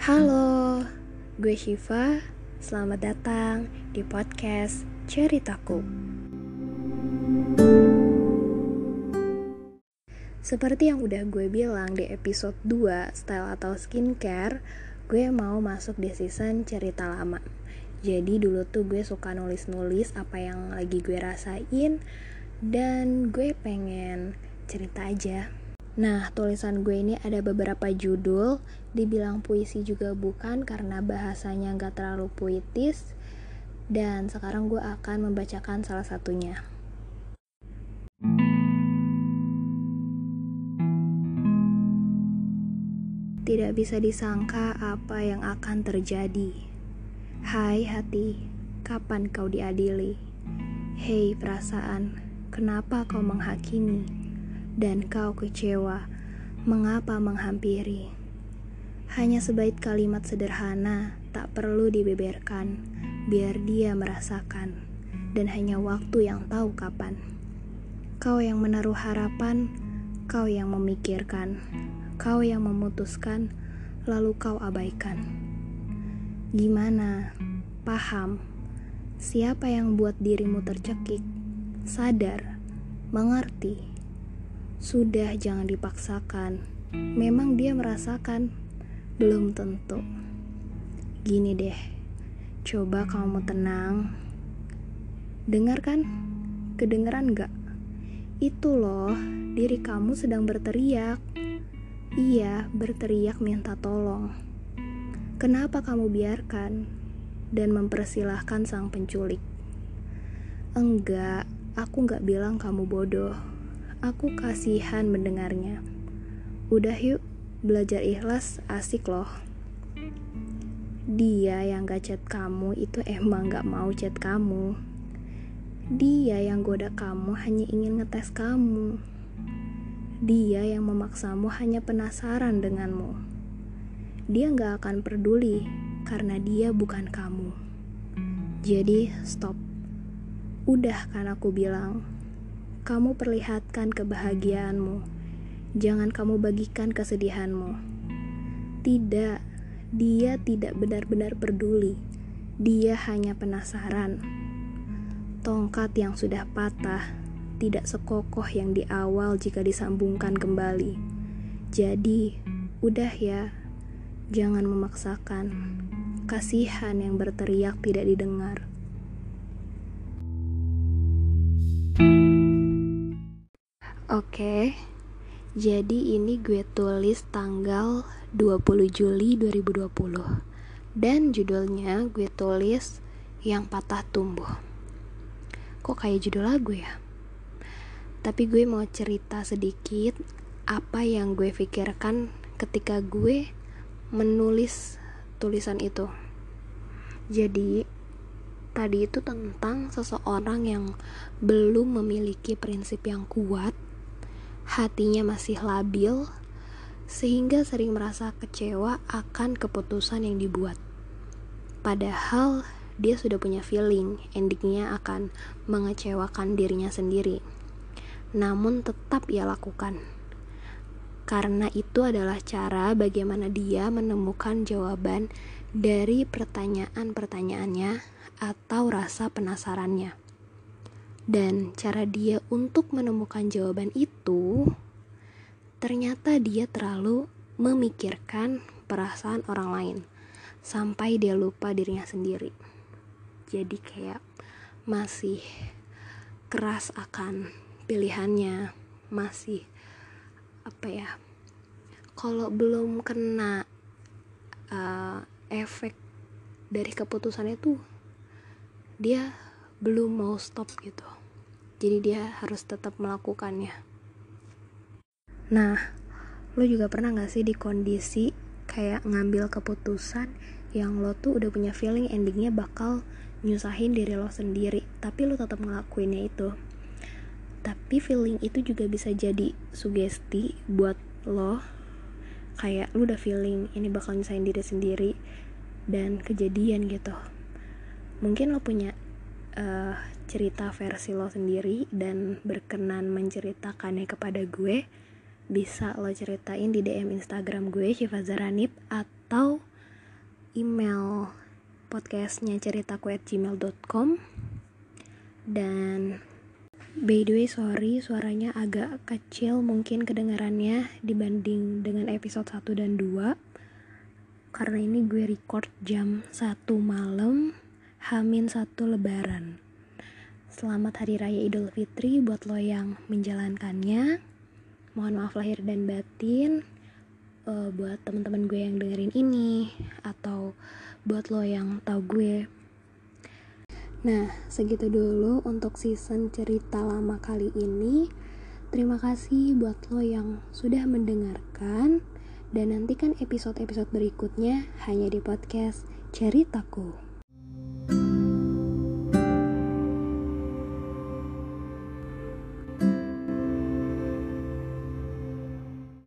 Halo, gue Shiva. Selamat datang di podcast Ceritaku. Seperti yang udah gue bilang di episode 2 Style atau Skincare, gue mau masuk di season cerita lama. Jadi dulu tuh gue suka nulis-nulis apa yang lagi gue rasain dan gue pengen cerita aja Nah, tulisan gue ini ada beberapa judul, dibilang puisi juga bukan karena bahasanya gak terlalu puitis, dan sekarang gue akan membacakan salah satunya. Tidak bisa disangka apa yang akan terjadi. Hai hati, kapan kau diadili? Hei perasaan, kenapa kau menghakimi? Dan kau kecewa. Mengapa menghampiri? Hanya sebaik kalimat sederhana, tak perlu dibeberkan, biar dia merasakan, dan hanya waktu yang tahu kapan. Kau yang menaruh harapan, kau yang memikirkan, kau yang memutuskan, lalu kau abaikan. Gimana? Paham? Siapa yang buat dirimu tercekik? Sadar? Mengerti? Sudah jangan dipaksakan. Memang dia merasakan. Belum tentu. Gini deh. Coba kamu tenang. Dengarkan? Kedengeran gak? Itu loh, diri kamu sedang berteriak. Iya, berteriak minta tolong. Kenapa kamu biarkan dan mempersilahkan sang penculik? Enggak, aku gak bilang kamu bodoh. Aku kasihan mendengarnya. Udah yuk, belajar ikhlas asik loh. Dia yang gak chat kamu itu emang gak mau chat kamu. Dia yang goda kamu hanya ingin ngetes kamu. Dia yang memaksamu hanya penasaran denganmu. Dia gak akan peduli karena dia bukan kamu. Jadi, stop. Udah kan aku bilang, kamu perlihatkan kebahagiaanmu. Jangan kamu bagikan kesedihanmu. Tidak, dia tidak benar-benar peduli. Dia hanya penasaran. Tongkat yang sudah patah tidak sekokoh yang di awal jika disambungkan kembali. Jadi, udah ya, jangan memaksakan. Kasihan yang berteriak tidak didengar. Oke, jadi ini gue tulis tanggal 20 Juli 2020 Dan judulnya gue tulis Yang Patah Tumbuh. Kok kayak judul lagu ya? Tapi gue mau cerita sedikit Apa yang gue pikirkan ketika gue menulis tulisan itu. Jadi tadi itu tentang seseorang yang belum memiliki prinsip yang kuat hatinya masih labil, sehingga sering merasa kecewa akan keputusan yang dibuat. Padahal dia sudah punya feeling endingnya akan mengecewakan dirinya sendiri. Namun tetap ia lakukan. Karena itu adalah cara bagaimana dia menemukan jawaban dari pertanyaan-pertanyaannya atau rasa penasarannya. Dan cara dia untuk menemukan jawaban itu ternyata dia terlalu memikirkan perasaan orang lain sampai dia lupa dirinya sendiri. Jadi kayak masih keras akan pilihannya, masih apa ya? Kalau belum kena uh, efek dari keputusan itu dia belum mau stop gitu jadi dia harus tetap melakukannya. Nah lo juga pernah gak sih di kondisi kayak ngambil keputusan yang lo tuh udah punya feeling endingnya bakal nyusahin diri lo sendiri tapi lo tetap ngelakuinnya itu? Tapi feeling itu juga bisa jadi sugesti buat lo kayak lo udah feeling ini bakal nyusahin diri sendiri dan kejadian gitu. Mungkin lo punya uh, cerita versi lo sendiri dan berkenan menceritakannya kepada gue bisa lo ceritain di DM Instagram gue Syifa Zaranip atau email podcastnya ceritaku at gmail.com dan by the way sorry suaranya agak kecil mungkin kedengarannya dibanding dengan episode 1 dan 2 karena ini gue record jam 1 malam Hamin 1 lebaran Selamat Hari Raya Idul Fitri buat lo yang menjalankannya Mohon maaf lahir dan batin uh, buat teman-teman gue yang dengerin ini atau buat lo yang tahu gue. Nah, segitu dulu untuk season cerita lama kali ini. Terima kasih buat lo yang sudah mendengarkan dan nantikan episode-episode berikutnya hanya di podcast Ceritaku.